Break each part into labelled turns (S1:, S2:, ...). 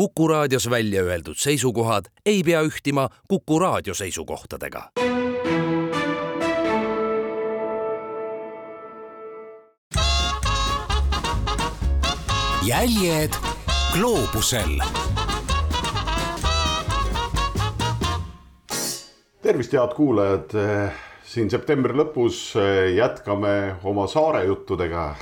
S1: Kuku raadios välja öeldud seisukohad ei pea ühtima Kuku raadio seisukohtadega.
S2: jäljed gloobusel.
S3: tervist, head kuulajad siin septembri lõpus jätkame oma saare juttudega.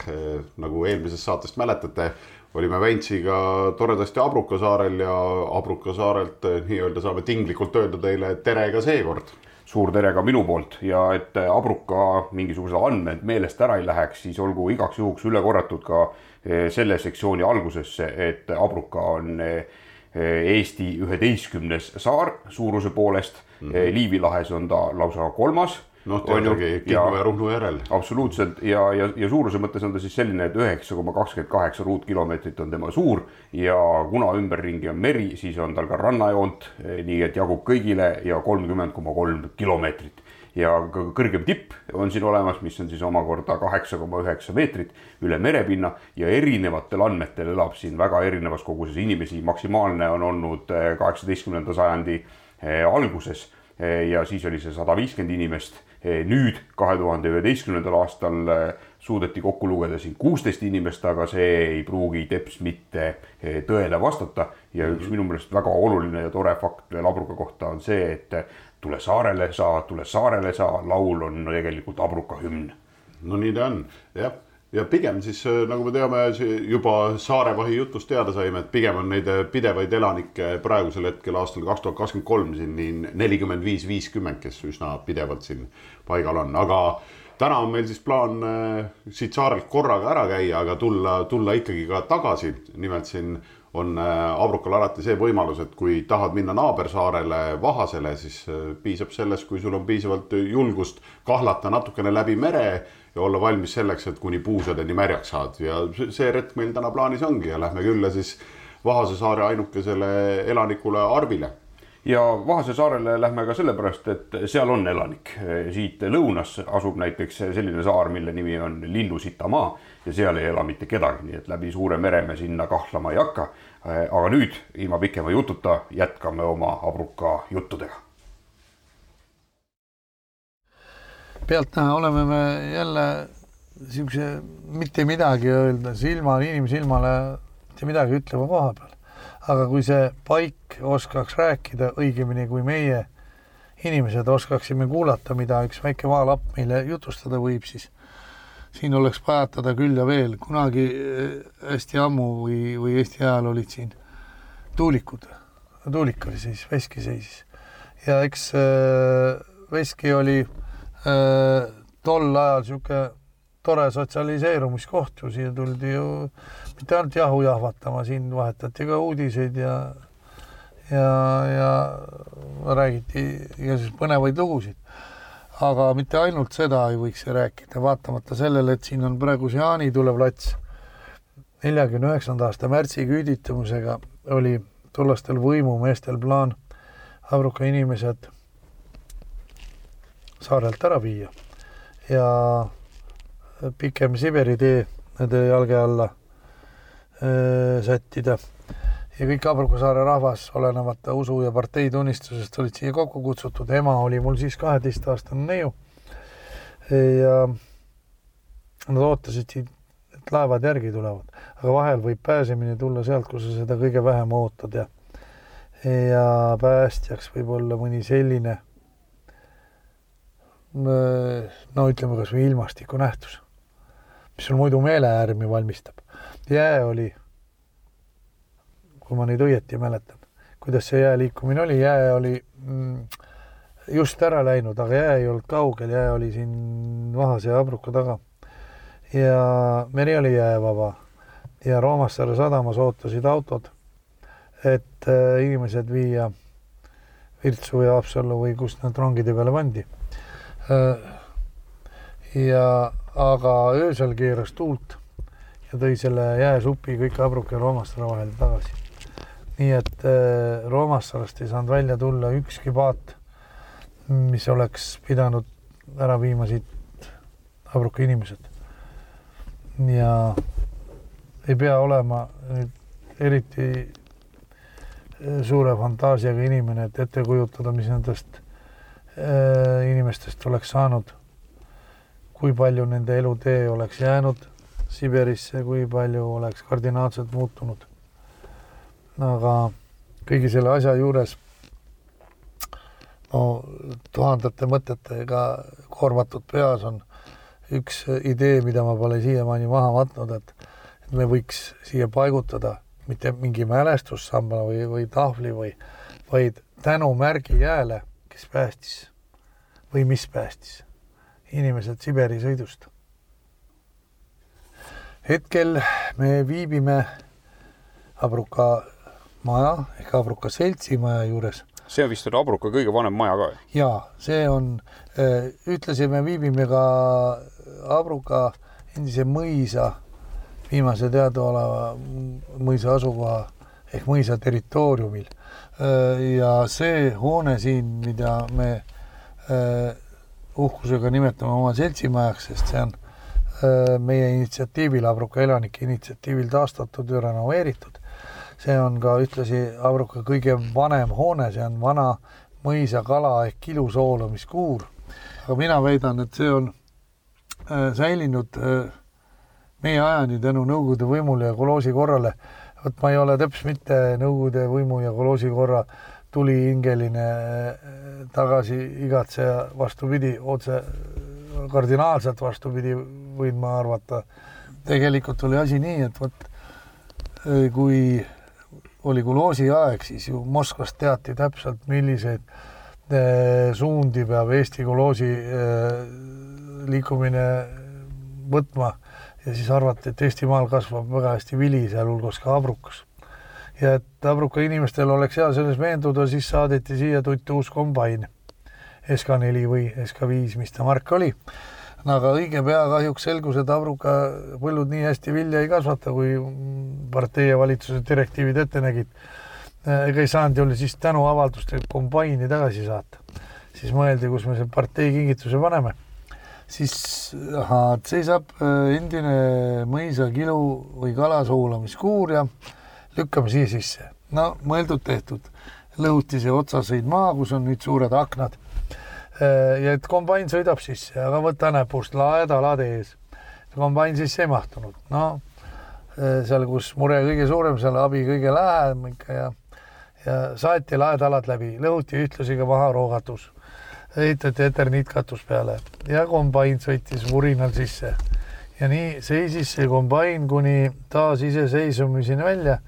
S3: nagu eelmisest saatest mäletate, olime Ventsiga toredasti Abruka saarel ja Abruka saarelt eh, nii-öelda saame tinglikult öelda teile tere ka seekord.
S4: suur tere ka minu poolt ja et Abruka mingisugused andmed meelest ära ei läheks, siis olgu igaks juhuks üle korratud ka eh, selle sektsiooni algusesse, et Abruka on eh, Eesti üheteistkümnes saar suuruse poolest mm. -hmm. Liivi lahes on ta lausa kolmas
S3: noh, teadagi Kihnu ja Ruhnu järel.
S4: absoluutselt. Ja, ja, ja suuruse mõttes on ta siis selline, et üheksa koma kakskümmend kaheksa ruutkilomeetrit on tema suur ja kuna ümberringi on meri, siis on tal ka rannajoont, eh, nii et jagub kõigile ja kolmkümmend koma kolm kilomeetrit. Ja ka kõrgem tipp on siin olemas, mis on siis omakorda kaheksa koma üheksa meetrit üle merepinna ja erinevatel andmetel elab siin väga erinevas koguses inimesi, maksimaalne on olnud eh, kaheksateistkümnenda sajandi eh, alguses ja siis oli see sada viiskümmend inimest nüüd kahe tuhande üheteistkümnendal aastal eh, suudeti kokku lugeda siin kuusteist inimest, aga see ei pruugi teps mitte eh, tõele vastata. ja üks minu meelest väga oluline ja tore fakt veel Abruka kohta on see, et tule saarele sa, tule saarele sa, laul on tegelikult Abruka hümn.
S3: no nii ta on, jah ja pigem siis nagu me teame, juba Saarevahi jutust teada saime, et pigem on neid pidevaid elanikke praegusel hetkel aastal kaks tuhat kakskümmend kolm siin nii nelikümmend viis, viiskümmend, kes üsna pidevalt siin paigal on, aga täna on meil siis plaan äh, siit saarelt korraga ära käia, aga tulla, tulla ikkagi ka tagasi. nimelt siin on äh, Abrukal alati see võimalus, et kui tahad minna naabersaarele Vahasele, siis äh, piisab sellest, kui sul on piisavalt julgust kahlata natukene läbi mere ja olla valmis selleks, et kuni puusadeni märjaks saad ja see retk meil täna plaanis ongi ja lähme külla siis Vahase saare ainukesele elanikule Arvile
S4: ja Vahase saarele lähme ka sellepärast, et seal on elanik. siit lõunas asub näiteks selline saar, mille nimi on Linnusitamaa ja seal ei ela mitte kedagi, nii et läbi suure mere me sinna kahlama ei hakka. aga nüüd ilma pikema jututa jätkame oma Abruka juttudega
S5: pealtnäha oleme me jälle niisuguse mitte midagi öelda silma, inimsilmale mitte midagi ütleva koha peal. aga kui see paik oskaks rääkida, õigemini kui meie inimesed oskaksime kuulata, mida üks väike maalapp meile jutustada võib, siis siin oleks pajatada küll ja veel. kunagi eh, hästi ammu või, või Eesti ajal olid siin tuulikud. tuulik oli siis, veski seisis ja eks äh, veski oli Äh, tol ajal niisugune tore sotsialiseerumiskoht ju, siia tuldi ju mitte ainult jahu jahvatama, siin vahetati ka uudiseid ja ja, ja räägiti igasuguseid põnevaid lugusid. aga mitte ainult seda ei võiks rääkida, vaatamata sellele, et siin on praegu see Jaanitule plats. neljakümne üheksanda aasta märtsi küüditamusega oli tollastel võimumeestel plaan Abruka inimesed saarelt ära viia ja pikem Siberi tee nende jalge alla öö, sättida. ja kõik Abruka saare rahvas, olenemata usu ja parteitunnistusest, olid siia kokku kutsutud. ema oli mul siis kaheteistaastane neiu. ja nad ootasid siit, et laevad järgi tulevad, aga vahel võib pääsemine tulla sealt, kus sa seda kõige vähem ootad ja ja päästjaks võib olla mõni selline no ütleme kasvõi ilmastikunähtus, mis sul muidu meeleäärmi valmistab. jää oli, kui ma nüüd õieti mäletan, kuidas see jää liikumine oli, jää oli mm, just ära läinud, aga jää ei olnud kaugel, jää oli siin Vahase ja Abruka taga. ja meri oli jäävaba ja Roomassaare sadamas ootasid autod, et äh, inimesed viia Virtsu ja Haapsallu või kust nad rongide peale pandi Äh, ja aga öösel keeras tuult ja tõi selle jääsupi kõik Abruka ja Roomassaare vahel tagasi. nii et äh, Roomassarest ei saanud välja tulla ükski paat, mis oleks pidanud ära viima siit Abruka inimesed. ja ei pea olema nüüd eriti suure fantaasiaga inimene, et ette kujutada, mis nendest äh, inimestest oleks saanud. kui palju nende elutee oleks jäänud Siberisse, kui palju oleks kardinaalselt muutunud. aga kõigi selle asja juures no tuhandete mõtetega koormatud peas on üks idee, mida ma pole siiamaani maha matnud, et me võiks siia paigutada mitte mingi mälestussamba või, või tahvli või, vaid tänumärgi jääle, kes päästis või mis päästis inimesed Siberi sõidust. hetkel me viibime Abruka maja ehk Abruka seltsimaja juures.
S4: see on vist Abruka kõige vanem maja ka?
S5: ja see on, ühtlasi me viibime ka Abruka endise mõisa viimase teadaoleva mõisa asukoha ehk mõisa territooriumil. Ja see hoone siin, mida me äh, uhkusega nimetame oma seltsimajaks, sest see on äh, meie initsiatiivil, Abruka elanike initsiatiivil taastatud ja renoveeritud. see on ka ühtlasi Abruka kõige vanem hoone, see on vana mõisakala ehk ilusoolamiskuur. aga mina väidan, et see on äh, säilinud meie ajani tänu Nõukogude võimule ja koloosi korrale. Vot ma ei ole täpselt mitte Nõukogude võimu ja koloosi korra tulihingeline eh, tagasi igatseja, vastupidi, otse kardinaalselt vastupidi, võin ma arvata. tegelikult oli asi nii, et vot eh, kui oli koloosi aeg, siis ju Moskvas teati täpselt, milliseid eh, suundi peab Eesti koloosi liikumine võtma ja siis arvati, et Eestimaal kasvab väga hästi vili, sealhulgas ka abrukas. ja et abruka inimestel oleks hea selles veenduda, siis saadeti siia tutti uus kombain, SK4 või SK5, mis ta mark oli. aga õige pea kahjuks selgus, et abruka põllud nii hästi vilja ei kasvata, kui partei ja valitsuse direktiivid ette nägid. ega ei saanud ju siis tänuavaldust kombaini tagasi saata. siis mõeldi, kus me selle partei kingituse paneme siis ahaa, seisab äh, endine mõisakilu või kalasoolamiskuur ja lükkame siia sisse. no mõeldud-tehtud, lõhutise otsasõid maa, kus on nüüd suured aknad. Äh, ja et kombain sõidab sisse, aga võta näpust, laed alad ees. kombain sisse ei mahtunud, no äh, seal, kus mure kõige suurem, seal abi kõige lähem ikka ja ja saeti laedalad läbi, lõhuti ühtlasi ka maha roogatus ehitati eterniitkatus peale ja kombain sõitis vurinal sisse. ja nii seisis see kombain kuni taasiseseisvumiseni välja.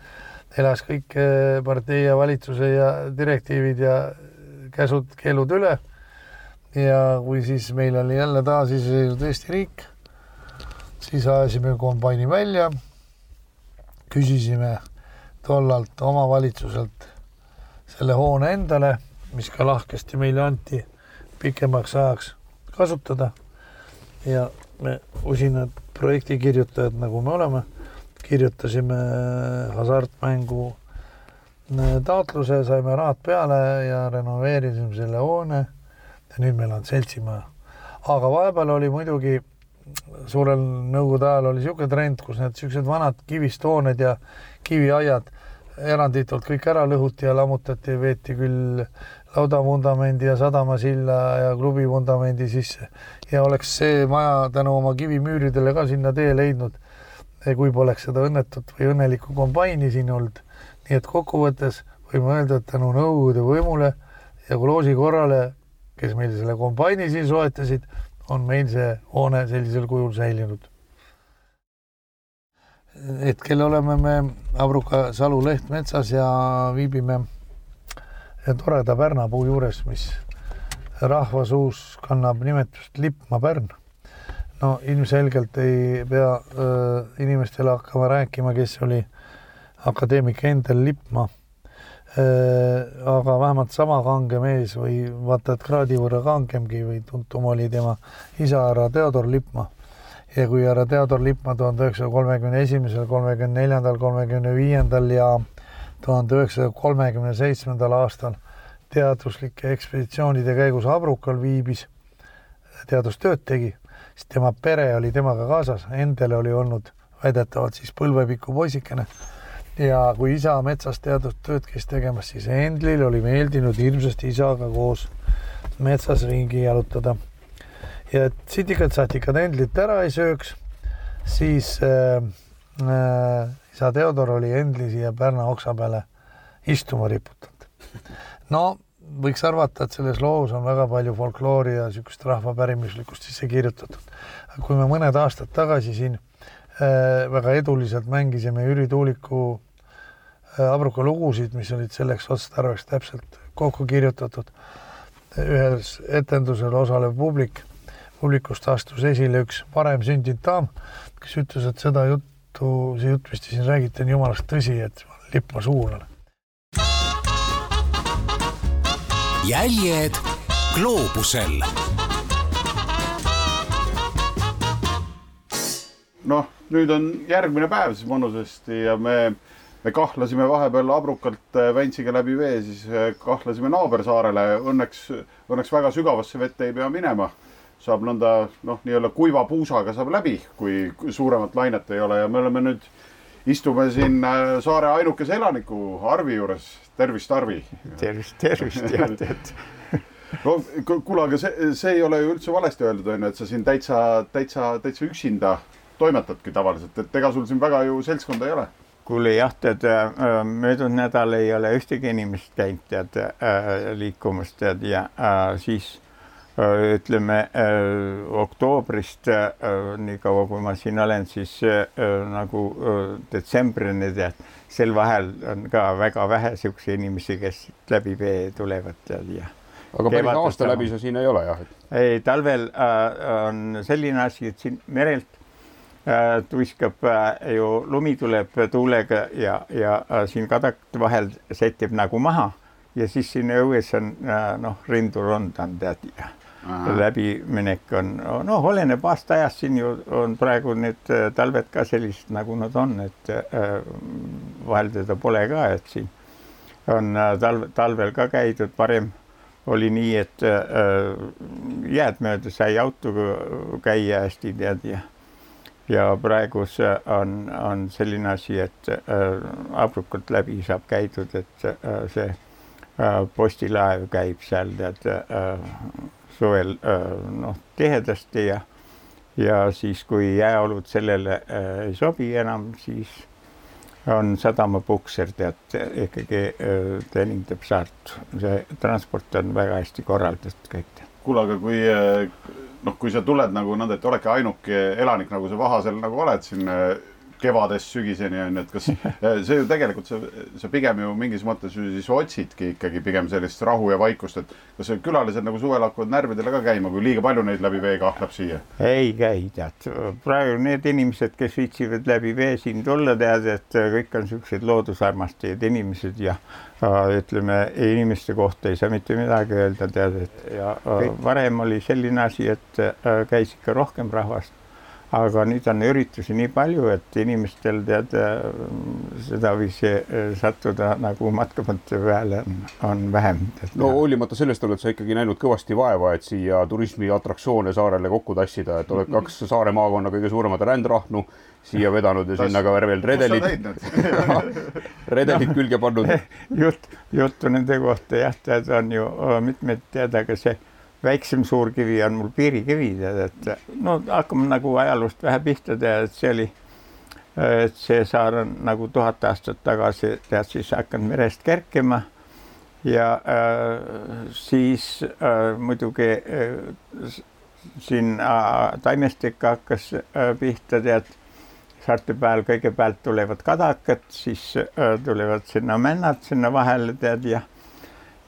S5: elas kõik eh, partei ja valitsuse ja direktiivid ja käsud-keelud üle. ja kui siis meil oli jälle taasiseseisvunud Eesti riik, siis ajasime kombaini välja, küsisime tollalt omavalitsuselt selle hoone endale, mis ka lahkesti meile anti pikemaks ajaks kasutada. ja me usinad projektikirjutajad, nagu me oleme, kirjutasime hasartmängu äh, taotluse, saime rahad peale ja renoveerisime selle hoone. ja nüüd meil on seltsimaja. aga vahepeal oli muidugi suurel nõukogude ajal oli niisugune trend, kus need niisugused vanad kivist hooned ja kiviaiad eranditult kõik ära lõhuti ja lammutati, veeti küll laudavundamendi ja sadamasilla ja klubi vundamendi sisse ja oleks see maja tänu oma kivimüüridele ka sinna tee leidnud, kui poleks seda õnnetut või õnnelikku kombaini siin olnud. nii et kokkuvõttes võime öelda, et tänu Nõukogude võimule ja koloosi korrale, kes meil selle kombaini siin soetasid, on meil see hoone sellisel kujul säilinud. hetkel oleme me Abruka salu lehtmetsas ja viibime toreda pärnapuu juures, mis rahvasuus kannab nimetust Lippmaa pärn. no ilmselgelt ei pea öö, inimestele hakkama rääkima, kes oli akadeemik Endel Lippmaa. aga vähemalt sama kange mees või vaata et kraadi võrra kangemgi või tuntum oli tema isa härra Theodor Lippmaa. ja kui härra Theodor Lippmaa tuhande üheksasaja kolmekümne esimesel, kolmekümne neljandal, kolmekümne viiendal ja tuhande üheksasaja kolmekümne seitsmendal aastal teaduslike ekspeditsioonide käigus Abrukal viibis, teadustööd tegi, siis tema pere oli temaga kaasas, Endel oli olnud väidetavalt siis põlvepikku poisikene ja kui isa metsas teadustööd käis tegemas, siis Endlil oli meeldinud hirmsasti isaga koos metsas ringi jalutada. ja et sitikad-satikad Endlit ära ei sööks, siis äh, äh, isa Theodor oli Endli siia Pärna oksa peale istuma riputanud. no võiks arvata, et selles loos on väga palju folkloori ja niisugust rahvapärimuslikkust sisse kirjutatud. kui me mõned aastad tagasi siin äh, väga eduliselt mängisime Jüri Tuuliku äh, Abruka lugusid, mis olid selleks otstarbeks täpselt kokku kirjutatud, ühes etendusel osalev publik, publikust astus esile üks varem sündinud daam, kes ütles, et seda juttu, see jutt, mis te siin räägite, on jumalast tõsi, et lipp ma suunan
S2: jäljed gloobusel.
S3: noh, nüüd on järgmine päev siis mõnusasti ja me, me kahlasime vahepeal abrukalt äh, Väntsiga läbi vee, siis äh, kahlasime naabersaarele. Õnneks, õnneks väga sügavasse vette ei pea minema. Saab nõnda noh, nii-öelda kuiva puusaga saab läbi, kui suuremat lainet ei ole ja me oleme nüüd istume siin äh, saare ainukese elaniku Arvi juures. tervist, Arvi.
S6: tervist, tervist jah, tead
S3: no kuule, aga see, see ei ole ju üldse valesti öeldud, on ju, et sa siin täitsa, täitsa, täitsa üksinda toimetadki tavaliselt, et ega sul siin väga ju seltskonda ei ole
S6: kuule jah, tead möödunud nädal ei ole ühtegi inimest käinud tead äh, liikumas tead ja äh, siis äh, ütleme äh, oktoobrist äh, niikaua kui ma siin olen, siis äh, nagu äh, detsembrini tead, sel vahel on ka väga vähe siukseid inimesi, kes läbi vee tulevad tead ja
S4: aga päris aasta läbi sa siin ei ole jah?
S6: ei, talvel äh, on selline asi, et siin merelt äh, tuiskab äh, ju, lumi tuleb tuulega ja, ja äh, siin kadakate vahel sätib nagu maha ja siis siin õues on äh, noh, rindurond on tead ja. Läbiminek on, noh, oleneb aasta ajast, siin ju on praegu need äh, talved ka sellised, nagu nad on, et äh, vahel teda pole ka, et siin on äh, talv, talvel ka käidud. Varem oli nii, et jääd mööda sai autoga käia hästi tead ja ja praegu on, on selline asi, et Abrukalt läbi saab käidud, et see postilaev käib seal tead suvel noh, tihedasti ja ja siis, kui jääolud sellele ei sobi enam, siis on sadamapukser, tead ikkagi teenindab saart, see transport on väga hästi korraldatud kõik.
S3: kuule, aga kui noh, kui sa tuled nagu nõnda, et oledki ainuke elanik, nagu sa Vahasel nagu oled siin kevadest sügiseni on ju, et kas see ju tegelikult sa, sa pigem ju mingis mõttes ju siis otsidki ikkagi pigem sellist rahu ja vaikust, et kas külalised nagu suvel hakkavad närvidele ka käima, kui liiga palju neid läbi vee kahleb siia?
S6: ei käi, tead, praegu need inimesed, kes viitsivad läbi vee siin tulla, tead, et kõik on siuksed loodusarmastajad inimesed ja ütleme, inimeste kohta ei saa mitte midagi öelda, tead, et ja varem oli selline asi, et käis ikka rohkem rahvast aga nüüd on üritusi nii palju, et inimestel tead sedaviisi äh, sattuda nagu matkamõtte peale on, vähem.
S4: no hoolimata sellest oled sa ikkagi näinud kõvasti vaeva, et siia turismiatraktsioone saarele kokku tassida, et oled kaks saare maakonna kõige suuremat rändrahnu siia vedanud ja sinna ka veel redelid, redelid külge pannud.
S6: jutt, juttu nende kohta jah, tead on ju mitmeid tead, aga see väiksem suurkivi on mul piirikivi, tead, et no hakkame nagu ajaloost vähe pihta teha, et see oli, et see saar on nagu tuhat aastat tagasi tead siis hakanud merest kerkima ja äh, siis äh, muidugi äh, siin äh, taimestik hakkas äh, pihta, tead saarte peal kõigepealt tulevad kadakad, siis äh, tulevad sinna männad sinna vahele, tead ja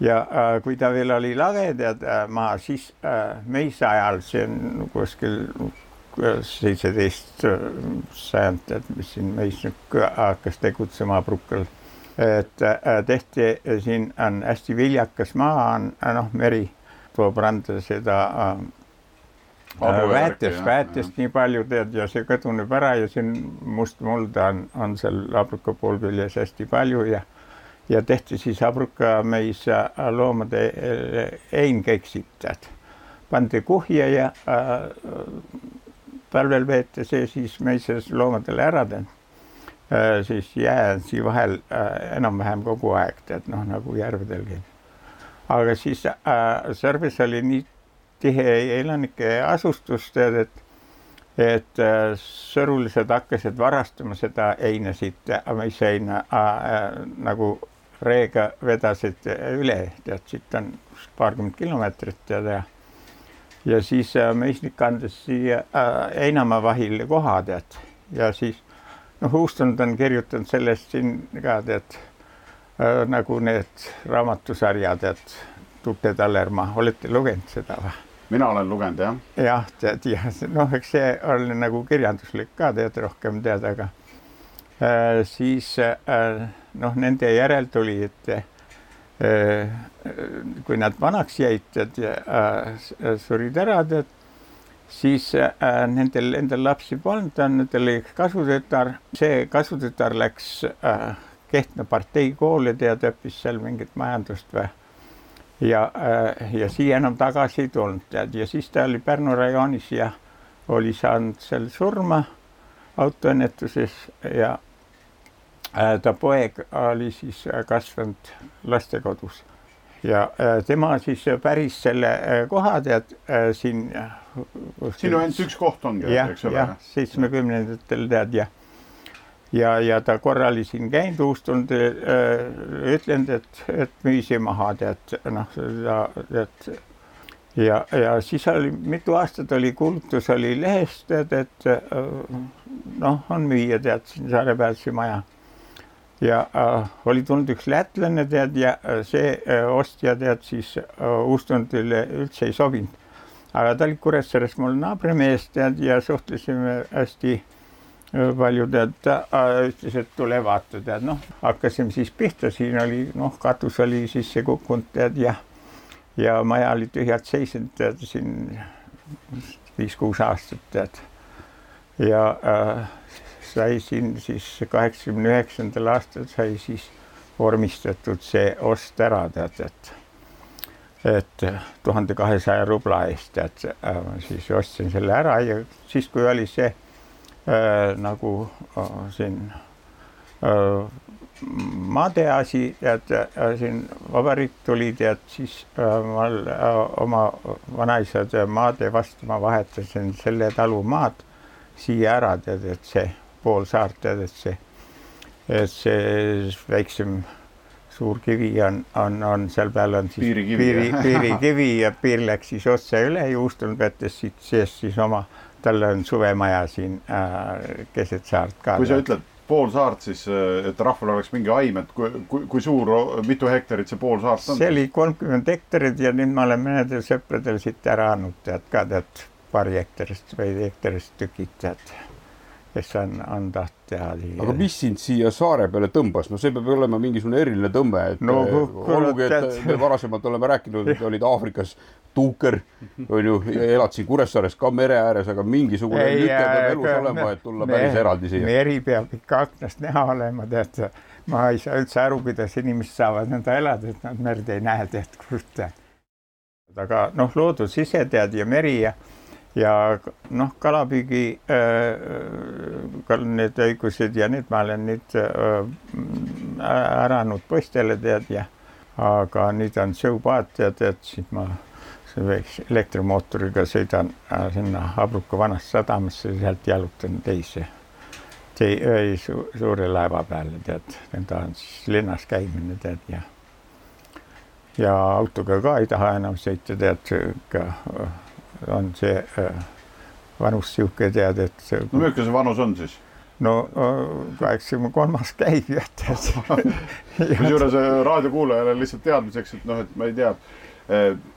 S6: ja äh, kui ta veel oli lage, tead äh, maa, siis äh, meise ajal, see on kuskil äh, seitseteist äh, sajand, tead, mis siin meis nüüd hakkas tegutsema Brukal. et äh, tehti, siin on hästi viljakas maa, on noh, meri toob randa seda äh, väetist, väetist nii palju tead ja see kaduneb ära ja siin must mulda on, on seal labruka poolküljes hästi palju ja ja tehti siis abrukameis loomade heinkeksid, tead. pandi kuhja ja äh, talvel veeti see siis meises loomadele ära, tead. siis jää on siin vahel enam-vähem kogu aeg, tead noh, nagu järvedelgi. aga siis äh, Sõrbes oli nii tihe elanike asustus, tead, et et äh, sõrulised hakkasid varastama seda heina siit, maisseina äh, nagu reega vedasid üle, tead, siit on paarkümmend kilomeetrit tead ja ja siis äh, mõisnik andis siia äh, Heinamaa vahile koha tead ja siis noh, Uustund on kirjutanud sellest siin ka tead äh, nagu need raamatusarjad, et Tutte Tallermaa, olete lugenud seda või?
S3: mina olen lugenud jah.
S6: jah, tead jah, noh, eks see oli nagu kirjanduslik ka tead rohkem tead, aga siis äh, noh, nende järel tuli, et äh, kui nad vanaks jäid, äh, surid ära, siis äh, nendel endal lapsi polnud, nendel oli kasutütar, see kasutütar läks äh, Kehtna parteikooli, tead, õppis seal mingit majandust või? Ja, äh, ja siia enam tagasi ei tulnud, tead, ja siis ta oli Pärnu rajoonis ja oli saanud seal surma autoõnnetuses ja äh, ta poeg oli siis kasvanud lastekodus ja äh, tema siis päris selle koha tead siin.
S3: siin ju ainult üks koht ongi, eks ole.
S6: jah, seitsmekümnendatel tead ja ja, ja ta korra oli siin käinud, Uustund äh, ütlenud, et, et müüsi maha, tead noh, et ja, ja siis oli mitu aastat oli kuulutus oli lehes, tead, et äh, noh, on müüa, tead siin Saarepealsi maja. ja äh, oli tulnud üks lätlane, tead, ja see äh, ostja, tead siis äh, Uustundile üldse ei sobinud. aga ta oli Kuressaares mul naabrimees, tead, ja suhtlesime hästi palju tead, ütles, et tule vaata, tead noh, hakkasime siis pihta, siin oli noh, katus oli sisse kukkunud tead ja ja maja oli tühjalt seisnud tead siin viis-kuus aastat tead. ja äh, sai siin siis kaheksakümne üheksandal aastal sai siis vormistatud see ost ära tead, et et tuhande kahesaja rubla eest tead äh, siis ostsin selle ära ja siis, kui oli see äh, nagu äh, siin äh, maade asi, tead äh, siin vabariik tuli, tead siis äh, ma äh, oma vanaisade maade vastu ma vahetasin selle talu maad siia ära, tead, et see pool saart, tead, et see, et see väiksem suur kivi on, on, on seal peal on siis
S3: piirikivi,
S6: piiri, piirikivi ja piir läks siis otse üle juustunud vetes siit seest siis oma tal on suvemaja siin äh, keset saart ka.
S3: kui sa ütled pool saart, siis äh, et rahval oleks mingi aim, et kui, kui, kui suur, mitu hektarit see pool saart on?
S6: see oli kolmkümmend hektarit ja nüüd ma olen mõnedel sõpradel siit ära andnud, tead ka tead paari hektarist või hektarist tükid, tead kes on, on tahtnud teha.
S4: aga mis sind siia saare peale tõmbas, no see peab olema mingisugune eriline tõmme, et
S6: no,
S4: olgugi, et me varasemalt oleme rääkinud, et olid Aafrikas tuuker, on ju, elad siin Kuressaares ka mere ääres, aga mingisugune lüke peab elus olema, et tulla me, päris eraldi siia.
S6: meri peab ikka aknast näha olema, tead. ma ei saa üldse aru, kuidas inimesed saavad nõnda elada, et nad merd ei näe, tead, kust. aga noh, loodus ise tead ja meri ja ja noh, kalapüügi äh, need õigused ja nüüd ma olen nüüd äh, ära andnud poistele tead ja aga nüüd on sõupaat tead, et siis ma elektrimootoriga sõidan äh, sinna Abruka vanasse sadamasse, sealt jalutan teise tei, su, suure laeva peale tead, nõnda on siis linnas käimine tead ja ja autoga ka ei taha enam sõita tead ka on see äh, vanus niisugune tead, et see.
S3: no milline see vanus on siis?
S6: no äh, kaheksakümne kolmas käib jah, tead.
S3: kusjuures äh, raadiokuulajale lihtsalt teadmiseks, et noh, et ma ei tea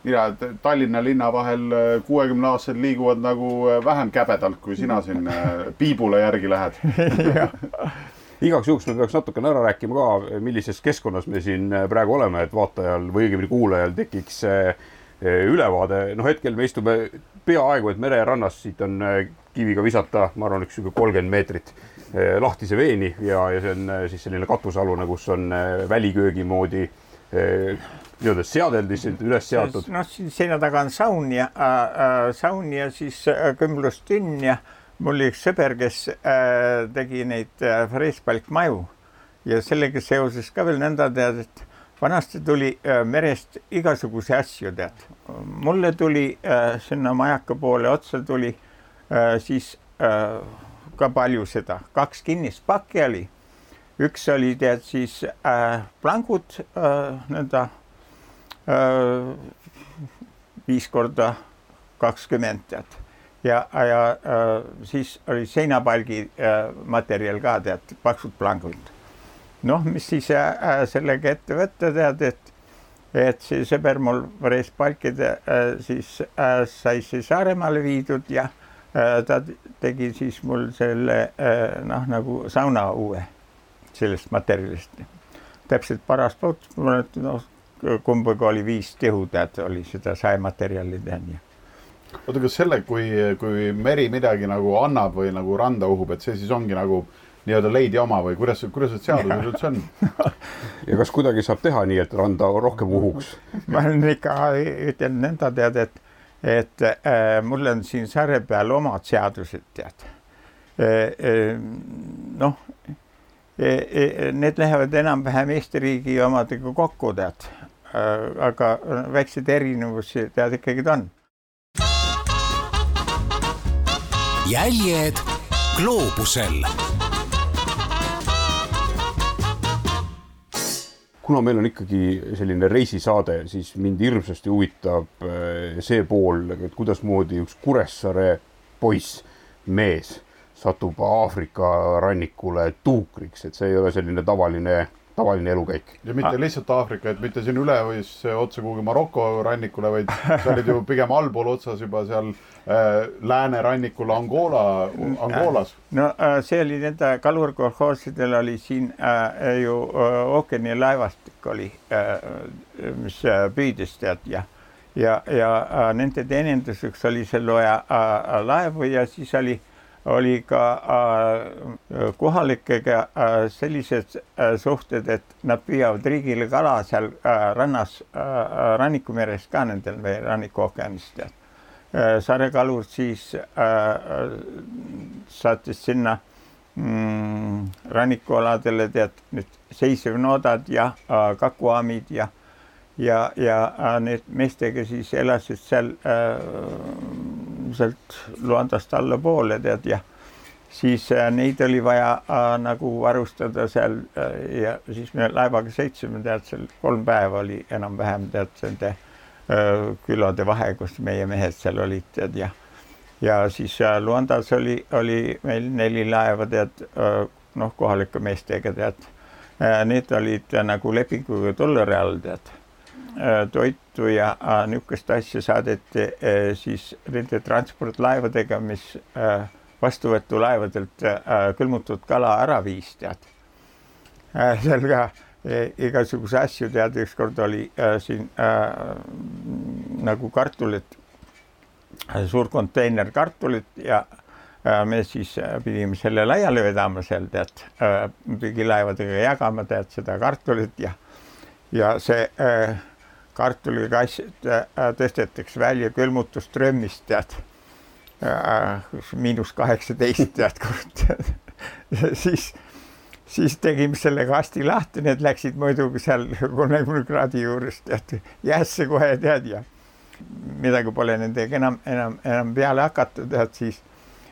S3: mina Tallinna linna vahel kuuekümne aastased liiguvad nagu vähem käbedalt, kui sina siin piibule järgi lähed
S4: igaks juhuks me peaks natukene ära rääkima ka, millises keskkonnas me siin praegu oleme, et vaatajal või õigemini kuulajal tekiks Eh, ülevaade, noh, hetkel me istume peaaegu et mererannas, siit on eh, kiviga visata, ma arvan, üks niisugune kolmkümmend meetrit eh, lahtise veeni ja, ja see on siis selline katusealune, kus on väliköögi moodi nii-öelda seadeldis üles seatud.
S6: noh, siin seina taga on saun ja äh, saun ja siis äh, kümblustunn ja mul oli üks sõber, kes äh, tegi neid äh, freespalkmaju. Ja sellega seoses ka veel nõnda tead, et vanasti tuli äh, merest igasuguseid asju, tead. mulle tuli äh, sinna majaka poole otsa tuli äh, siis ka palju seda, kaks kinnist pakki oli. üks oli tead siis plangud äh, nõnda viis korda kakskümmend tead ja, ja siis oli seinapalgi materjal ka tead, paksud plangud. Noh, mis siis äh, sellega ette võtta tead, et, et see sõber mul võres palkide äh, siis äh, sai see Saaremaale viidud ja äh, ta tegi siis mul selle äh, noh, nagu sauna uue sellest materjalist. täpselt paras poolt, noh kumbaga oli viis tihu, tead, oli seda saematerjali tead ja
S3: oota, kas selle, kui, kui meri midagi nagu annab või nagu randa uhub, et see siis ongi nagu nii-öelda leidi oma või kuidas, kuidas need seadused üldse on?
S4: ja kas kuidagi saab teha nii, et randa rohkem uhuks?
S6: ma olen ikka, ütlen nõnda tead, et, et äh, mul on siin saare peal omad seadused, tead e,. E, noh e,, e, need lähevad enam-vähem Eesti riigi omadega kokku, tead äh,. aga väikseid erinevusi tead ikkagi on
S2: jäljed gloobusel.
S4: Kuna meil on ikkagi selline reisisaade, siis mind hirmsasti huvitab eh, see pool, et kuidasmoodi üks Kuressaare poiss, mees satub Aafrika rannikule tuukriks, et see ei ole selline tavaline tavaline elukäik.
S3: ja mitte ah. lihtsalt Aafrika, et mitte siin üle või siis otse kuhugi Maroko rannikule, vaid sa olid ju pigem allpool otsas juba seal äh, läänerannikul Angola, Angolas.
S6: no äh, see oli nende kalurkolhoosidel oli siin äh, ju äh, ookeanilaevastik oli äh,, mis äh, püüdis tead ja ja, ja äh, nende teeninduseks oli seal vaja äh, laevu ja siis oli äh, oli ka äh, kohalikega äh, sellised äh, suhted, et nad püüavad riigile kala seal rannas äh,, rannikumeres ka nendel või rannikuookeanis tead äh,. Saare kalur siis saatis sinna mm, rannikualadele tead nüüd seisevnoodad ja kakuaamid ja ja, ja need meestega siis elasid seal äh, sealt Luandast allapoole tead ja siis äh, neid oli vaja äh, nagu varustada seal äh, ja siis me laevaga sõitsime, tead seal kolm päeva oli enam-vähem tead nende külade vahe, kus meie mehed seal olid tead ja ja siis Luandas oli, oli meil neli laeva tead noh, kohalike meestega tead. Need olid nagu lepinguga dollari all tead toitu ja äh, niisugust asja saadeti äh, siis nende transportlaevadega, mis vastuvõtulaevadelt külmutatud kala ära viis, tead. seal ka igasuguseid asju tead, ükskord oli siin nagu kartulit, suur konteiner kartulit ja me siis pidime selle laiali vedama seal tead, prügilaevadega jagama tead seda kartulit ja, ja see äh, kartulikassid äh, tõstetakse välja külmutuströmmist, tead. Äh, miinus kaheksateist, tead, kurat. siis, siis tegime selle kasti lahti, need läksid muidugi seal kolmekümne kraadi juures, tead, jäässe kohe, tead, ja midagi pole nendega enam, enam, enam peale hakata, tead, siis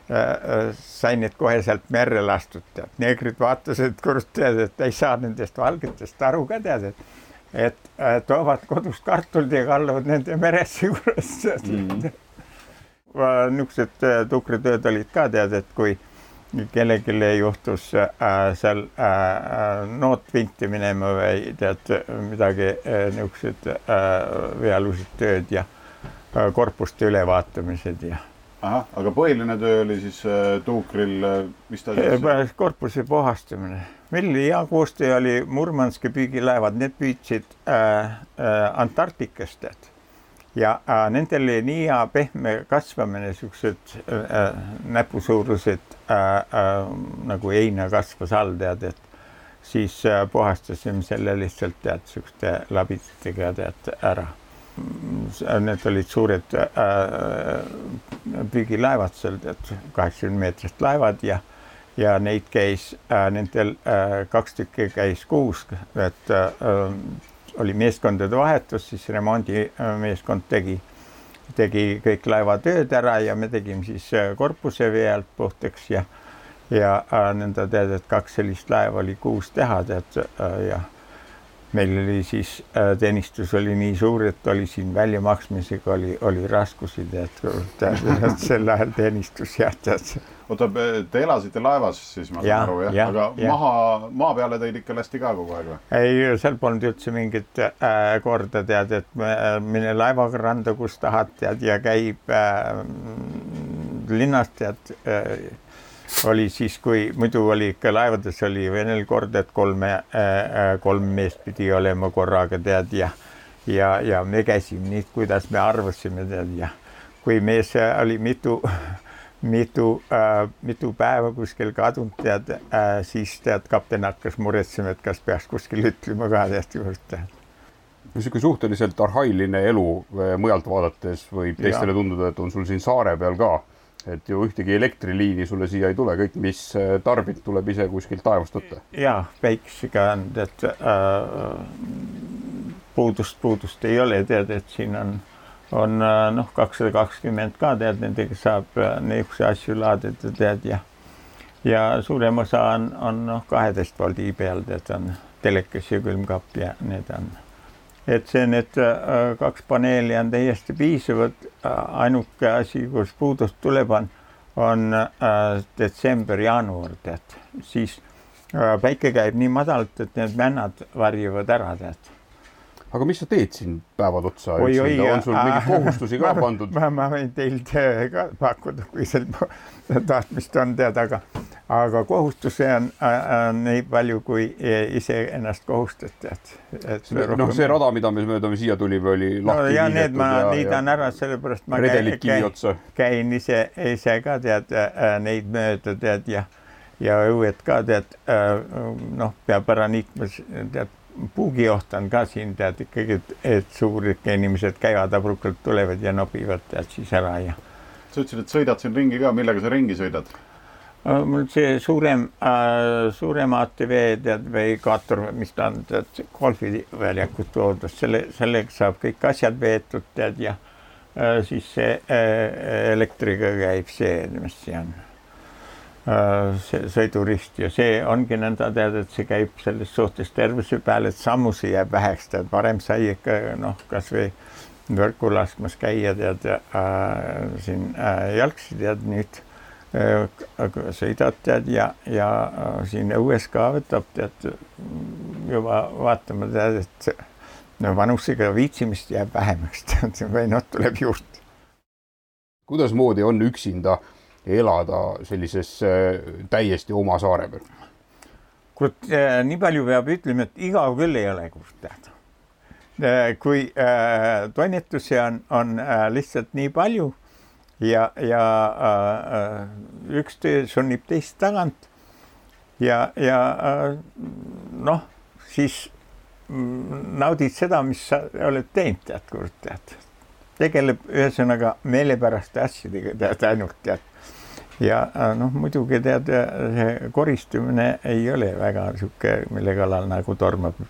S6: äh, sain need kohe sealt merre lastud, tead. neegrid vaatasid, kurat, tead, et ei saa nendest valgetest aru ka, tead, et et toovad kodust kartulit ja kallavad nende meresse juures mm. -hmm. niisugused äh, tukritööd olid ka tead, et kui kellelgi juhtus äh, seal äh, äh, noot vinti minema või tead midagi äh, niisugused äh, vealused tööd ja äh, korpuste ülevaatamised ja
S3: ahah, aga põhiline töö oli siis äh, tuukril, mis ta siis?
S6: korpuse puhastamine meil hea koostöö, oli Murmanski püügilaevad, need püüdsid äh, äh, Antarktikast tead. ja äh, nendel oli nii hea pehme kasvamine, siuksed äh, näpusuurused äh, äh, nagu heina kasvas all tead, et siis äh, puhastasime selle lihtsalt tead siukeste labititega tead ära need olid suured äh, püügilaevad seal, tead, kaheksakümne meetrist laevad ja, ja neid käis äh, nendel äh, kaks tükki käis kuus, et äh, oli meeskondade vahetus, siis remondimeeskond tegi, tegi kõik laevatööd ära ja me tegime siis äh, korpuse vee alt puhtaks ja ja äh, nõnda tead, et kaks sellist laeva oli kuus teha, tead äh, ja meil oli siis äh, teenistus oli nii suur, et oli siin väljamaksmisega oli, oli raskusi, tead, sel ajal teenistus jah, tead.
S3: oota, te elasite laevas siis, ma saan aru, jah
S6: ja,
S3: aga
S6: ja.
S3: maha, maa peale teid ikka lasti ka kogu aeg või?
S6: ei, seal polnud üldse mingit äh, korda, tead, et me, mine laevaga randa, kus tahad, tead, ja käib äh, linnast, tead äh, oli siis, kui muidu oli ikka laevades oli venel kord, et kolme äh,, kolm meest pidi olema korraga, tead, ja ja, ja me käisime nii, kuidas me arvasime, tead, ja kui mees oli mitu, mitu äh,, mitu päeva kuskil kadunud, tead äh,, siis tead, kapten hakkas muretsema, et kas peaks kuskil ütlema ka, tead, tead
S4: niisugune suhteliselt arhailine elu eh, mujalt vaadates võib teistele
S6: Jaa.
S4: tunduda, et on sul siin saare peal ka, et ju ühtegi elektriliini sulle siia ei tule, kõik, mis eh, tarbid, tuleb ise kuskilt taevast võtta.
S6: ja päikesega on, et äh, puudust, puudust ei ole, tead, et siin on, on äh, noh, kakssada kakskümmend ka tead, nendega saab äh, niisuguseid asju laadida, tead ja ja suurem osa on, on noh, kaheteist voldi peal, tead, on telekas ja külmkapp ja need on. Et see, need äh, kaks paneeli on täiesti piisavad. ainuke asi, kus puudust tuleb, on, on äh, detsember-jaanuar, tead, siis äh, päike käib nii madalalt, et need männad varjuvad ära, tead
S4: aga mis sa teed siin päevad otsa?
S6: Oi, oi,
S4: on sul mingeid kohustusi ka pandud?
S6: ma, ma võin teil töö ka pakkuda, kui seal tahtmist on tead, aga, aga kohustusi on, on nii palju, kui ise ennast kohustad, tead.
S4: noh, see rada, mida me mööda me siia tulime, oli
S6: no
S4: lahti
S6: ja need ma liidan ära, sellepärast ma käin,
S4: otsa.
S6: käin ise, ise ka tead äh, neid mööda tead ja, ja õued ka tead äh, noh, peab ära niitma, tead puugioht on ka siin tead ikkagi, et, et suured inimesed käivad abrukalt, tulevad ja nobivad tead siis ära ja
S3: sa ütlesid, et sõidad siin ringi ka, millega sa ringi sõidad?
S6: Mul see suurem äh,, suurem ATV tead või kaator, mis ta on, tead golfiväljakut loodus, selle, sellega saab kõik asjad veetud tead ja äh, siis see äh, elektriga käib see, mis see on sõidurist ja see ongi nõnda tead, et see käib selles suhtes tervise peale, et sammusi jääb väheks, tead varem sai ikka noh, kasvõi võrku laskmas käia tead äh, siin äh, jalgsi tead nüüd äh, sõidad tead ja, ja äh, siin õues ka võtab tead juba vaatama tead, et no vanusega viitsimist jääb vähemaks tead või noh, tuleb juurde.
S4: kuidasmoodi on üksinda elada sellises äh, täiesti oma saare peal?
S6: kurat äh,, nii palju peab ütlema, et igav küll ei ole, kus tead äh, kui äh, toimetusi on, on äh, lihtsalt nii palju ja, ja äh, üks töö sunnib teist tagant ja, ja äh, noh, siis naudid seda, mis sa oled teinud, tead, kurat, tead. tegeleb ühesõnaga meelepäraste asjadega, tead, ainult tead. Ja äh, noh, muidugi tead, see koristamine ei ole väga niisugune, mille kallal nagu tormab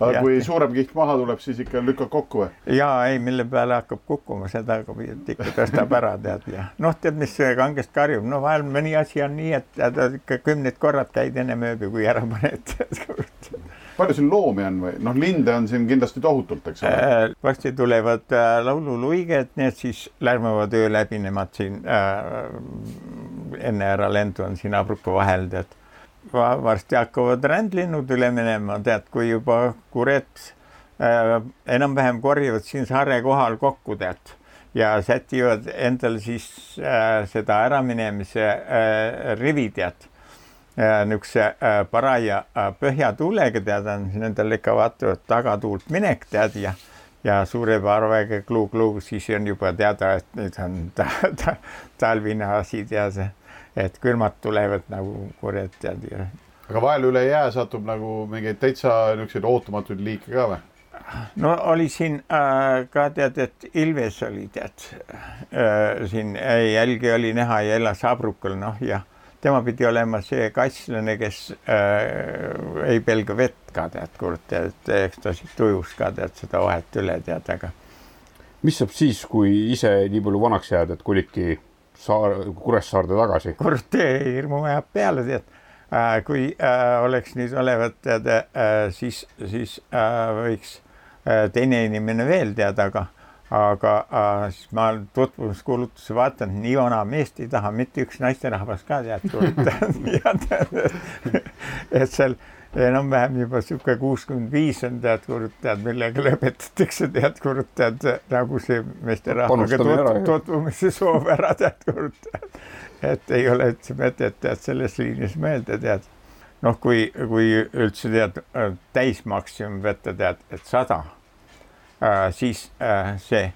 S3: aga
S6: Jah.
S3: kui suurem kiht maha tuleb, siis ikka lükkad kokku või?
S6: ja ei, mille peale hakkab kukkuma, seda ikka tõstab ära, tead ja noh, tead, mis see kangest karjub, no vahel mõni asi on nii, et tead ikka kümned korrad käid ennem ööbi, kui ära paned
S3: palju siin loomi on või noh, linde on siin kindlasti tohutult, eks ole.
S6: Äh, varsti tulevad äh, laululuiged, need siis lärmavad öö läbi, nemad siin äh, enne äralendu on siin abruka vahel, tead Va. varsti hakkavad rändlinnud üle minema, tead, kui juba kured äh, enam-vähem korjavad siin saare kohal kokku, tead ja sätivad endale siis äh, seda äraminemise äh, rivi, tead niisuguse äh, paraja äh, põhjatuulega, tead, on nendel ikka vaatavad tagatuult minek, tead, ja ja suure parvega kluu-kluu, siis on juba teada, et nüüd on ta, ta, talvine asi, tead, et külmad tulevad nagu kurjad, tead ja
S3: aga vahel üle jää satub nagu mingeid täitsa niisuguseid ootamatuid liike ka või?
S6: no oli siin äh, ka tead, et Ilves oli tead äh, siin äh, jälgi oli näha ja elas Abrukal, noh ja tema pidi olema see kasslane, kes äh, ei pelga vett ka tead, kurat, et eks ta siit ujus ka tead seda vahet üle tead, aga
S4: mis saab siis, kui ise nii palju vanaks jääd, et kolidki saar, Kuressaarde tagasi?
S6: kurat, hirmu ajab peale tead äh,. kui äh, oleks nüüd olevat tead äh,, siis, siis äh, võiks äh, teine inimene veel teada, aga aga äh, ma tutvumiskuulutuse vaatan, nii vana meest ei taha mitte üks naisterahvas ka tead, et seal enam-vähem juba sihuke kuuskümmend viis on tead, kurat, tead, millega lõpetatakse, tead, kurat, tead nagu see meesterahvaga tut, tutvumise soov ära, tead, kurat. et ei ole üldse mõtet, tead, selles liinis mõelda, tead. noh, kui, kui üldse tead täismaksimum võtta, tead, et sada siis äh, see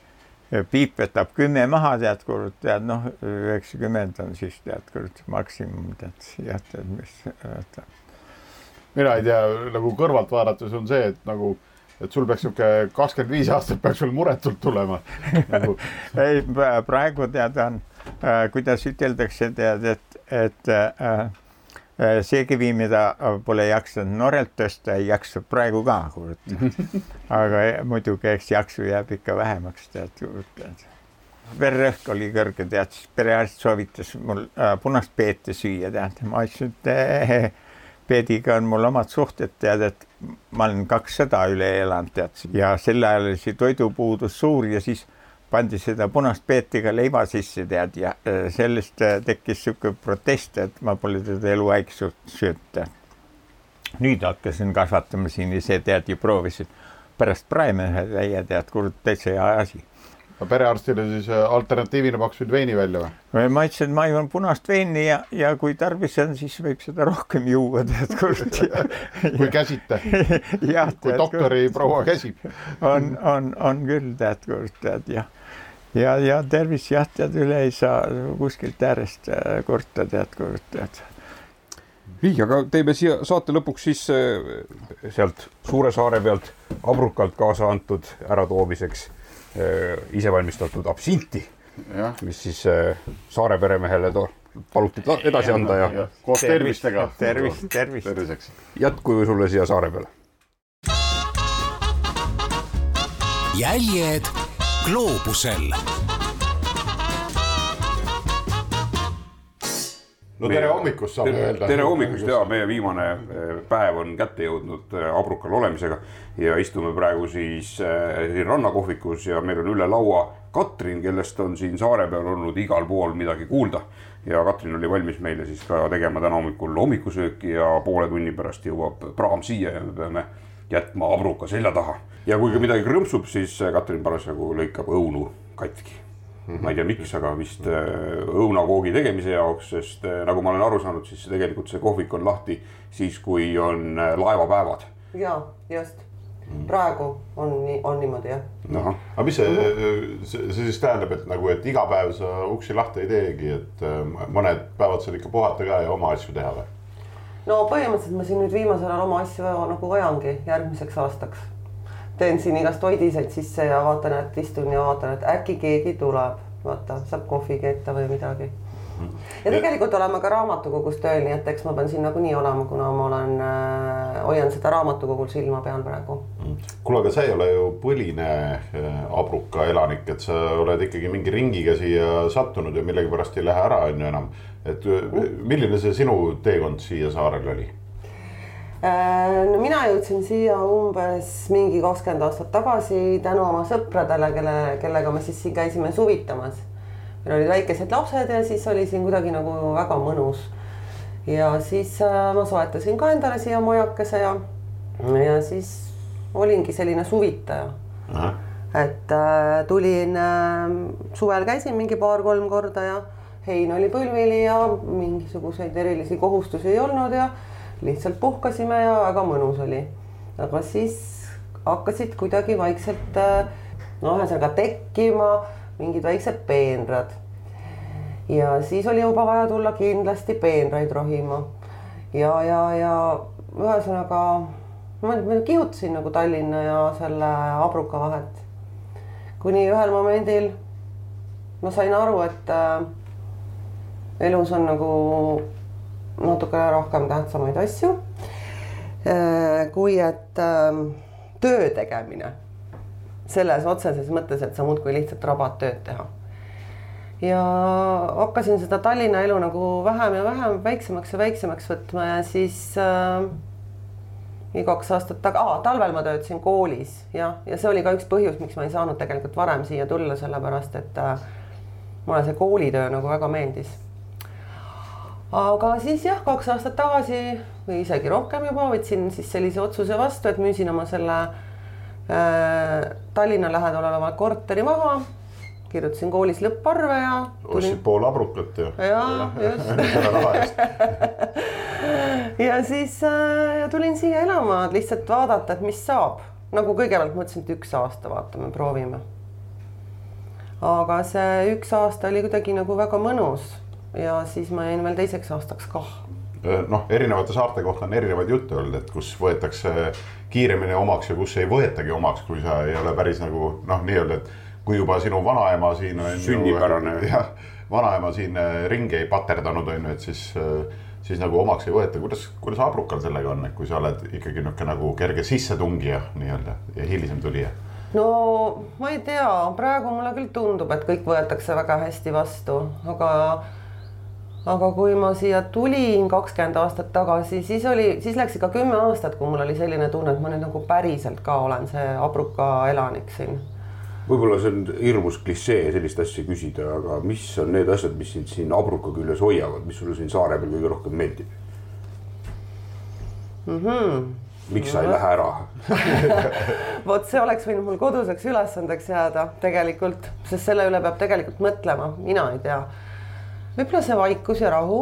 S6: piip võtab kümme maha, tead, kurat, tead, noh, üheksakümmend on siis tead, kurat, maksimum, tead, jah, tead, mis
S3: mina ei tea, nagu kõrvalt vaadates on see, et nagu, et sul peaks niisugune kakskümmend viis aastat peaks sul muretult tulema
S6: nagu. ei, praegu tead on äh,, kuidas üteldakse, tead, et, et äh, see kivi, mida pole jaksanud noorelt tõsta, ei jaksa praegu ka, kurat. aga muidugi, eks jaksu jääb ikka vähemaks, tead, vererõhk oli kõrge, tead, siis perearst soovitas mul äh, punast peeti süüa, tead, ma ütlesin, et Peediga on mul omad suhted, tead, et ma olen kakssada üle elanud, tead, ja sel ajal oli see toidupuudus suur ja siis pandi seda punast peetiga leiva sisse, tead, ja äh, sellest äh, tekkis niisugune protest, et ma pole teda eluaeg söönud. nüüd hakkasin kasvatama siin ise, tead, ja proovisin pärast praemehe täie, tead, kurat, täitsa hea asi
S3: perearstile siis äh, alternatiivina pakkusid veini välja
S6: või? ma ütlesin, et ma joon punast veini ja, ja kui tarvis on, siis võib seda rohkem juua, tead kurat
S3: kui käsite kui doktori kurt, proua käsib.
S6: on, on, on küll, tead kurat, tead jah. Ja, ja tervis jah, tead üle ei saa kuskilt äärest äh, kurta, tead kurat, tead
S4: nii, aga teeme siia saate lõpuks siis äh, sealt Suure saare pealt abrukalt kaasa antud äratoomiseks Äh, isevalmistatud absinti, mis siis saare peremehele paluti edasi anda ja, ja.
S3: koos tervistega.
S6: tervist, tervist.
S3: terviseks.
S4: jätku sulle siia saare peale.
S2: jäljed gloobusel
S3: no tere hommikust saame
S4: tere,
S3: öelda.
S4: tere hommikust ja meie viimane eh, päev on kätte jõudnud eh, Abrukal olemisega ja istume praegu siis eh, siin rannakohvikus ja meil on üle laua Katrin, kellest on siin saare peal olnud igal pool midagi kuulda. ja Katrin oli valmis meile siis ka tegema täna hommikul hommikusööki ja poole tunni pärast jõuab praam siia ja me peame jätma Abruka selja taha. ja kui ka midagi krõmpsub, siis Katrin parasjagu lõikab õunu katki ma ei tea, miks, aga vist äh, õunakoogi tegemise jaoks, sest äh, nagu ma olen aru saanud, siis tegelikult see kohvik on lahti siis, kui on äh, laevapäevad.
S7: ja just praegu on nii, on niimoodi jah.
S3: aga mis see, see, see siis tähendab, et nagu, et iga päev sa uksi lahti ei teegi, et mõned päevad saad ikka puhata ka ja oma asju teha või?
S7: No põhimõtteliselt ma siin nüüd viimasel ajal oma asju nagu ajangi järgmiseks aastaks teen siin igast toidiseid sisse ja vaatan, et istun ja vaatan, et äkki keegi tuleb, vaata, saab kohvi keeta või midagi. Ja tegelikult oleme ka raamatukogus tööl, nii et eks ma pean siin nagunii olema, kuna ma olen äh,, hoian seda raamatukogul silma peal praegu.
S3: kuule, aga sa ei ole ju põline äh, Abruka elanik, et sa oled ikkagi mingi ringiga siia sattunud ja millegipärast ei lähe ära, on ju enam. et milline see sinu teekond siia saarele oli?
S7: Äh, no mina jõudsin siia umbes mingi kakskümmend aastat tagasi tänu oma sõpradele, kelle, kellega me siis siin käisime suvitamas. Meil olid väikesed lapsed ja siis oli siin kuidagi nagu väga mõnus. ja siis äh, ma soetasin ka endale siia majakese ja, ja siis olingi selline suvitaja. et äh, tulin äh,, suvel käisin mingi paar-kolm korda ja hein oli põlvili ja mingisuguseid erilisi kohustusi ei olnud ja lihtsalt puhkasime ja väga mõnus oli. aga siis hakkasid kuidagi vaikselt no ühesõnaga tekkima mingid väiksed peenrad. ja siis oli juba vaja tulla kindlasti peenraid rohima. ja, ja, ja ühesõnaga ma, ma kihutasin nagu Tallinna ja selle Abruka vahet. kuni ühel momendil ma sain aru, et äh, elus on nagu natukene rohkem tähtsamaid asju äh,. kui et äh, töö tegemine selles otseses mõttes, et sa muudkui lihtsalt rabad tööd teha. ja hakkasin seda Tallinna elu nagu vähem ja vähem väiksemaks ja väiksemaks võtma ja siis äh, nii kaks aastat taga ah,, talvel ma töötasin koolis jah, ja see oli ka üks põhjus, miks ma ei saanud tegelikult varem siia tulla, sellepärast et äh, mulle see koolitöö nagu väga meeldis. aga siis jah, kaks aastat tagasi või isegi rohkem juba võtsin siis sellise otsuse vastu, et müüsin oma selle Tallinna lähedal oleva korteri maha kirjutasin koolis lõpparve ja
S3: tulin.... ostsid pool abrukat ju.
S7: ja, just ja siis äh, tulin siia elama, et lihtsalt vaadata, et mis saab. nagu kõigepealt mõtlesin, et üks aasta vaatame, proovime. aga see üks aasta oli kuidagi nagu väga mõnus ja siis ma jäin veel teiseks aastaks kah
S3: noh, erinevate saarte kohta on erinevaid jutte olnud, et kus võetakse kiiremini omaks ja kus ei võetagi omaks, kui sa ei ole päris nagu noh, nii-öelda, et kui juba sinu vanaema siin on.
S4: sünnipärane.
S3: jah, vanaema siin äh, ringi ei paterdanud, on ju, et siis, äh, siis nagu omaks ei võeta. kuidas, kuidas Abrukal sellega on, et kui sa oled ikkagi niisugune nagu kerge sissetungija nii-öelda ja hilisem tulija?
S7: no ma ei tea, praegu mulle küll tundub, et kõik võetakse väga hästi vastu, aga aga kui ma siia tulin kakskümmend aastat tagasi, siis oli, siis läks ikka kümme aastat, kui mul oli selline tunne, et ma nüüd nagu päriselt ka olen see Abruka elanik siin
S4: võib-olla see on hirmus klišee sellist asja küsida, aga mis on need asjad, mis sind siin Abruka küljes hoiavad, mis sulle siin saare peal kõige rohkem meeldib
S7: mm? -hmm.
S4: miks sa ei lähe ära
S7: vot see oleks võinud mul koduseks ülesandeks jääda tegelikult, sest selle üle peab tegelikult mõtlema, mina ei tea. Võib-olla see vaikus ja rahu.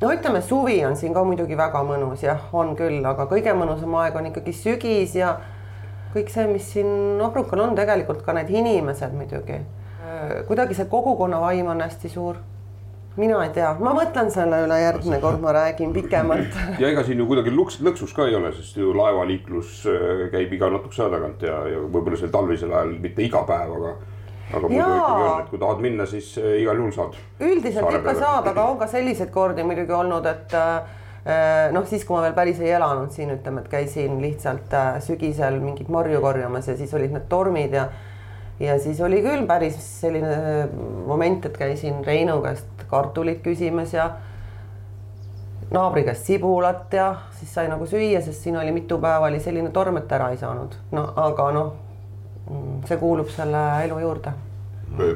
S7: no ütleme, suvi on siin ka muidugi väga mõnus, jah, on küll, aga kõige mõnusam aeg on ikkagi sügis ja kõik see, mis siin Abrukal on, tegelikult ka need inimesed muidugi. kuidagi see kogukonna vaim on hästi suur. mina ei tea, ma mõtlen selle üle järgmine kord, ma räägin pikemalt.
S4: ja ega siin ju kuidagi luks, lõksus ka ei ole, sest ju laevaliiklus äh, käib iga natukese aja tagant ja, ja võib-olla sel talvisel ajal mitte iga päev, aga aga muidu ikkagi on, et kui tahad minna, siis äh, igal juhul saad.
S7: üldiselt ikka saad, aga on ka selliseid kordi muidugi olnud, et äh, noh, siis kui ma veel päris ei elanud siin, ütleme, et käisin lihtsalt äh, sügisel mingit marju korjamas ja siis olid need tormid ja ja siis oli küll päris selline moment, et käisin Reinu käest kartulit küsimas ja naabri käest sibulat ja siis sai nagu süüa, sest siin oli mitu päeva oli selline torm, et ära ei saanud. no aga noh, mm, see kuulub selle elu juurde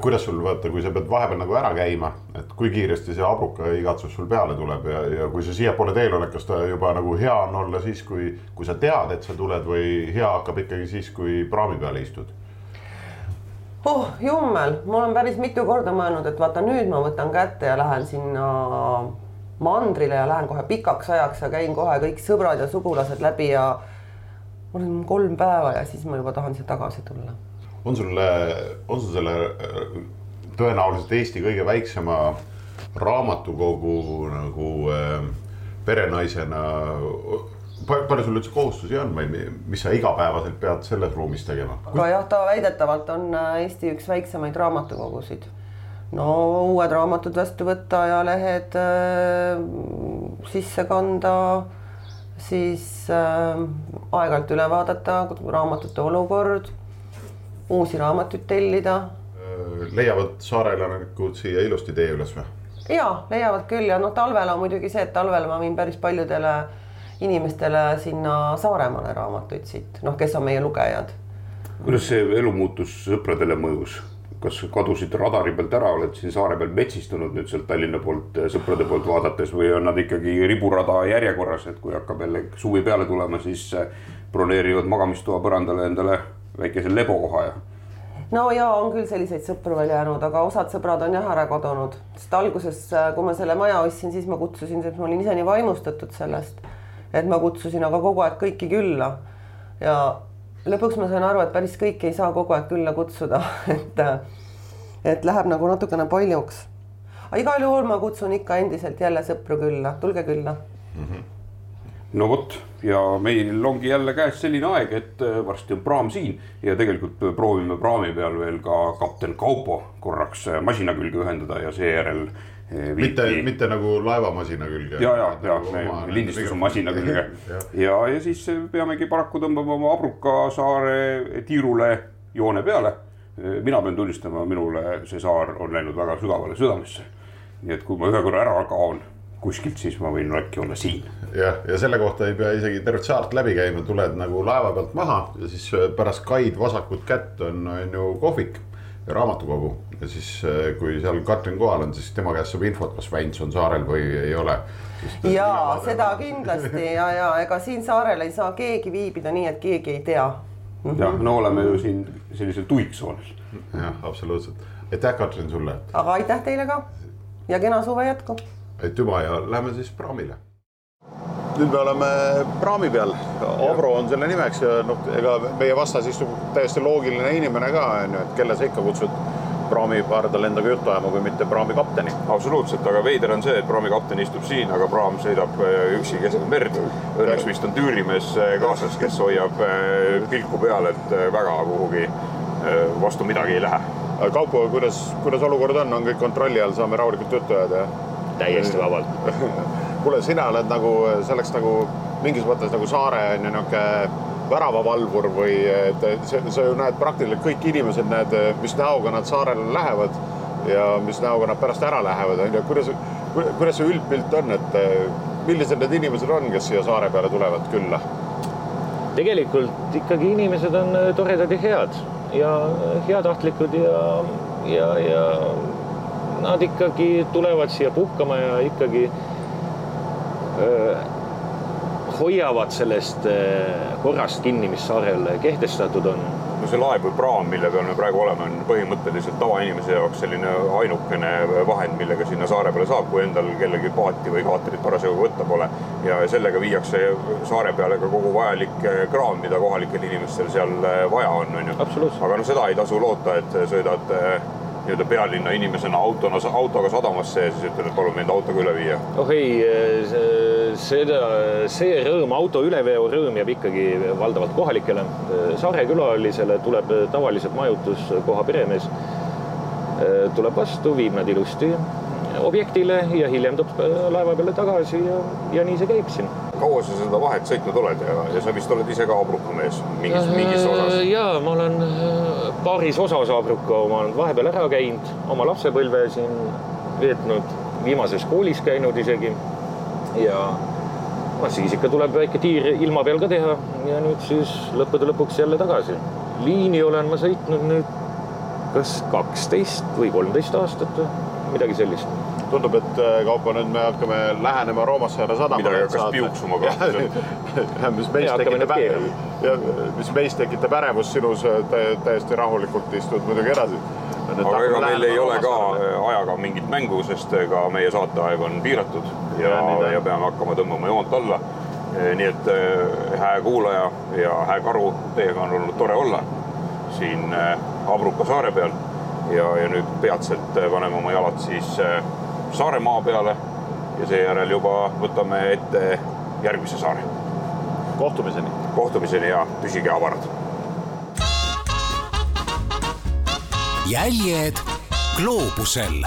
S3: kuidas sul vaata, kui sa pead vahepeal nagu ära käima, et kui kiiresti see abruka igatsus sul peale tuleb ja, ja kui sa siiapoole teel oled, kas ta juba nagu hea on olla siis, kui, kui sa tead, et sa tuled või hea hakkab ikkagi siis, kui praami peale istud?
S7: oh jummel, ma olen päris mitu korda mõelnud, et vaata nüüd ma võtan kätte ja lähen sinna mandrile ja lähen kohe pikaks ajaks ja käin kohe kõik sõbrad ja sugulased läbi ja olen kolm päeva ja siis ma juba tahan siia tagasi tulla
S3: on sul, on sul selle tõenäoliselt Eesti kõige väiksema raamatukogu nagu äh, perenaisena palju sul üldse kohustusi on või mis sa igapäevaselt pead selles ruumis tegema?
S7: aga jah, ta väidetavalt on äh, Eesti üks väiksemaid raamatukogusid. no uued raamatud vastu võtta, ajalehed äh, sisse kanda, siis äh, aeg-ajalt üle vaadata raamatute olukord uusi raamatuid tellida.
S3: leiavad saare elanikud siia ilusti tee üles või?
S7: ja leiavad küll ja noh, talvel on muidugi see, et talvel ma viin päris paljudele inimestele sinna Saaremaale raamatuid siit, noh, kes on meie lugejad.
S4: kuidas see elumuutus sõpradele mõjus? kas kadusid radari pealt ära, oled siin saare peal metsistunud nüüd sealt Tallinna poolt sõprade poolt vaadates või on nad ikkagi riburada järjekorras, et kui hakkab jälle suvi peale tulema, siis broneerivad magamistoa põrandale endale väikese lebokoha ja
S7: no ja on küll selliseid sõpru veel jäänud, aga osad sõbrad on jah ära kadunud, sest alguses, äh, kui ma selle maja ostsin, siis ma kutsusin, sest ma olin ise nii vaimustatud sellest, et ma kutsusin aga kogu aeg kõiki külla. ja lõpuks ma sain aru, et päris kõiki ei saa kogu aeg külla kutsuda, et, et läheb nagu natukene paljuks. aga igal juhul ma kutsun ikka endiselt jälle sõpru külla, tulge külla mm. -hmm
S4: no vot ja meil ongi jälle käes selline aeg, et äh, varsti on praam siin ja tegelikult proovime praami peal veel ka kapten Kaupo korraks äh, masina külge ühendada ja seejärel äh,
S3: mitte, mitte nagu laevamasina külge.
S4: ja, ja, ja nagu lindistusmasina külge ja, ja, ja siis peamegi paraku tõmbama oma Abruka saare tiirule joone peale. mina pean tunnistama, minule see saar on läinud väga sügavale südamesse. nii et kui ma ühe korra ära kaon kuskilt, siis ma võin äkki olla siin.
S3: jah, ja selle kohta ei pea isegi tervet saart läbi käima, tuled nagu laeva pealt maha ja siis äh, pärast kaid vasakut kätt on, on ju kohvik ja raamatukogu. ja siis, äh, kui seal Katrin kohal on, siis tema käest saab infot, kas Väints on saarel või ei ole.
S7: ja seda kindlasti ja, ja ega siin saarel ei saa keegi viibida nii, et keegi ei tea
S4: mm. -hmm. jah, no oleme ju siin sellisel tuiksoonel.
S3: jah, absoluutselt. aitäh, Katrin, sulle.
S7: aga aitäh teile ka ja kena suve jätku
S3: aitüma ja lähme siis praamile. nüüd me oleme praami peal, Avro on selle nimeks ja noh, ega meie vastas istub täiesti loogiline inimene ka onju, et kelle sa ikka kutsud praami pardal endaga juttu ajama, kui mitte praami kapteni.
S8: absoluutselt, aga veider on see, et praami kapten istub siin, aga praam sõidab äh, üksi keset merd. Õnneks vist on tüürimees äh, kaasas, kes hoiab äh, pilku peal, et väga kuhugi vastu midagi ei lähe.
S3: Kaupo, kuidas, kuidas olukord on, on kõik kontrolli all, saame rahulikult juttu ajada, jah?
S8: Täiesti vabalt.
S3: Kuule, sina oled nagu selleks nagu mingis mõttes nagu saare on ju niisugune väravavalvur või et sa, sa ju näed praktiliselt kõik inimesed, näed, mis näoga nad saarele lähevad ja mis näoga nad pärast ära lähevad, on ju, kuidas, kuidas see üldpilt on, et millised need inimesed on, kes siia saare peale tulevad külla?
S9: tegelikult ikkagi inimesed on toredad ja head ja heatahtlikud ja, ja, ja nad ikkagi tulevad siia puhkama ja ikkagi öö, hoiavad sellest korrast kinni, mis saarel kehtestatud on.
S8: no see laev või praam, mille peal me praegu oleme, on põhimõtteliselt tavainimese jaoks selline ainukene vahend, millega sinna saare peale saab, kui endal kellelgi paati või kaatrit parasjagu võtta pole. ja sellega viiakse saare peale ka kogu vajalik kraam, mida kohalikel inimestel seal vaja on, on
S9: ju.
S8: aga no seda ei tasu loota, et sõidad nii-öelda pealinna inimesena autona, autoga sadamasse ja siis ütled, et palun mind autoga üle viia?
S9: oh ei, seda, see rõõm, auto üleveo rõõm jääb ikkagi valdavalt kohalikele. Saare külalisele tuleb tavaliselt majutuskoha peremees, tuleb vastu, viib nad ilusti objektile ja hiljem toob laeva peale tagasi ja, ja nii see käib siin
S8: kaua sa seda vahet sõitnud oled ja, ja sa vist oled ise ka abrukamees mingis, mingis osas?
S9: ja ma olen paaris osas abruka, ma olen vahepeal ära käinud, oma lapsepõlve siin veetnud, viimases koolis käinud isegi. ja noh, siis ikka tuleb väike tiir ilma peal ka teha ja nüüd siis lõppude lõpuks jälle tagasi. liini olen ma sõitnud nüüd kas kaksteist või kolmteist aastat või midagi sellist
S3: tundub, et äh, Kaupo, nüüd me hakkame lähenema Roomassaare sadamale.
S8: midagi hakkas piuksuma ka.
S3: mis meis tekitab, ja mis meis tekitab ärevust sinus äh, täiesti rahulikult istud muidugi edasi.
S8: aga ega meil ei ole ka äh, ajaga mingit mängu, sest ka meie saateaeg on piiratud ja, ja, ja peame hakkama tõmbama joont alla. nii et hää kuulaja ja hää karu, teiega on olnud tore olla siin Abruka saare peal ja, ja nüüd peatselt paneme oma jalad siis Saaremaa peale ja seejärel juba võtame ette järgmise saare.
S3: kohtumiseni.
S8: kohtumiseni ja püsige avarad.
S2: jäljed gloobusel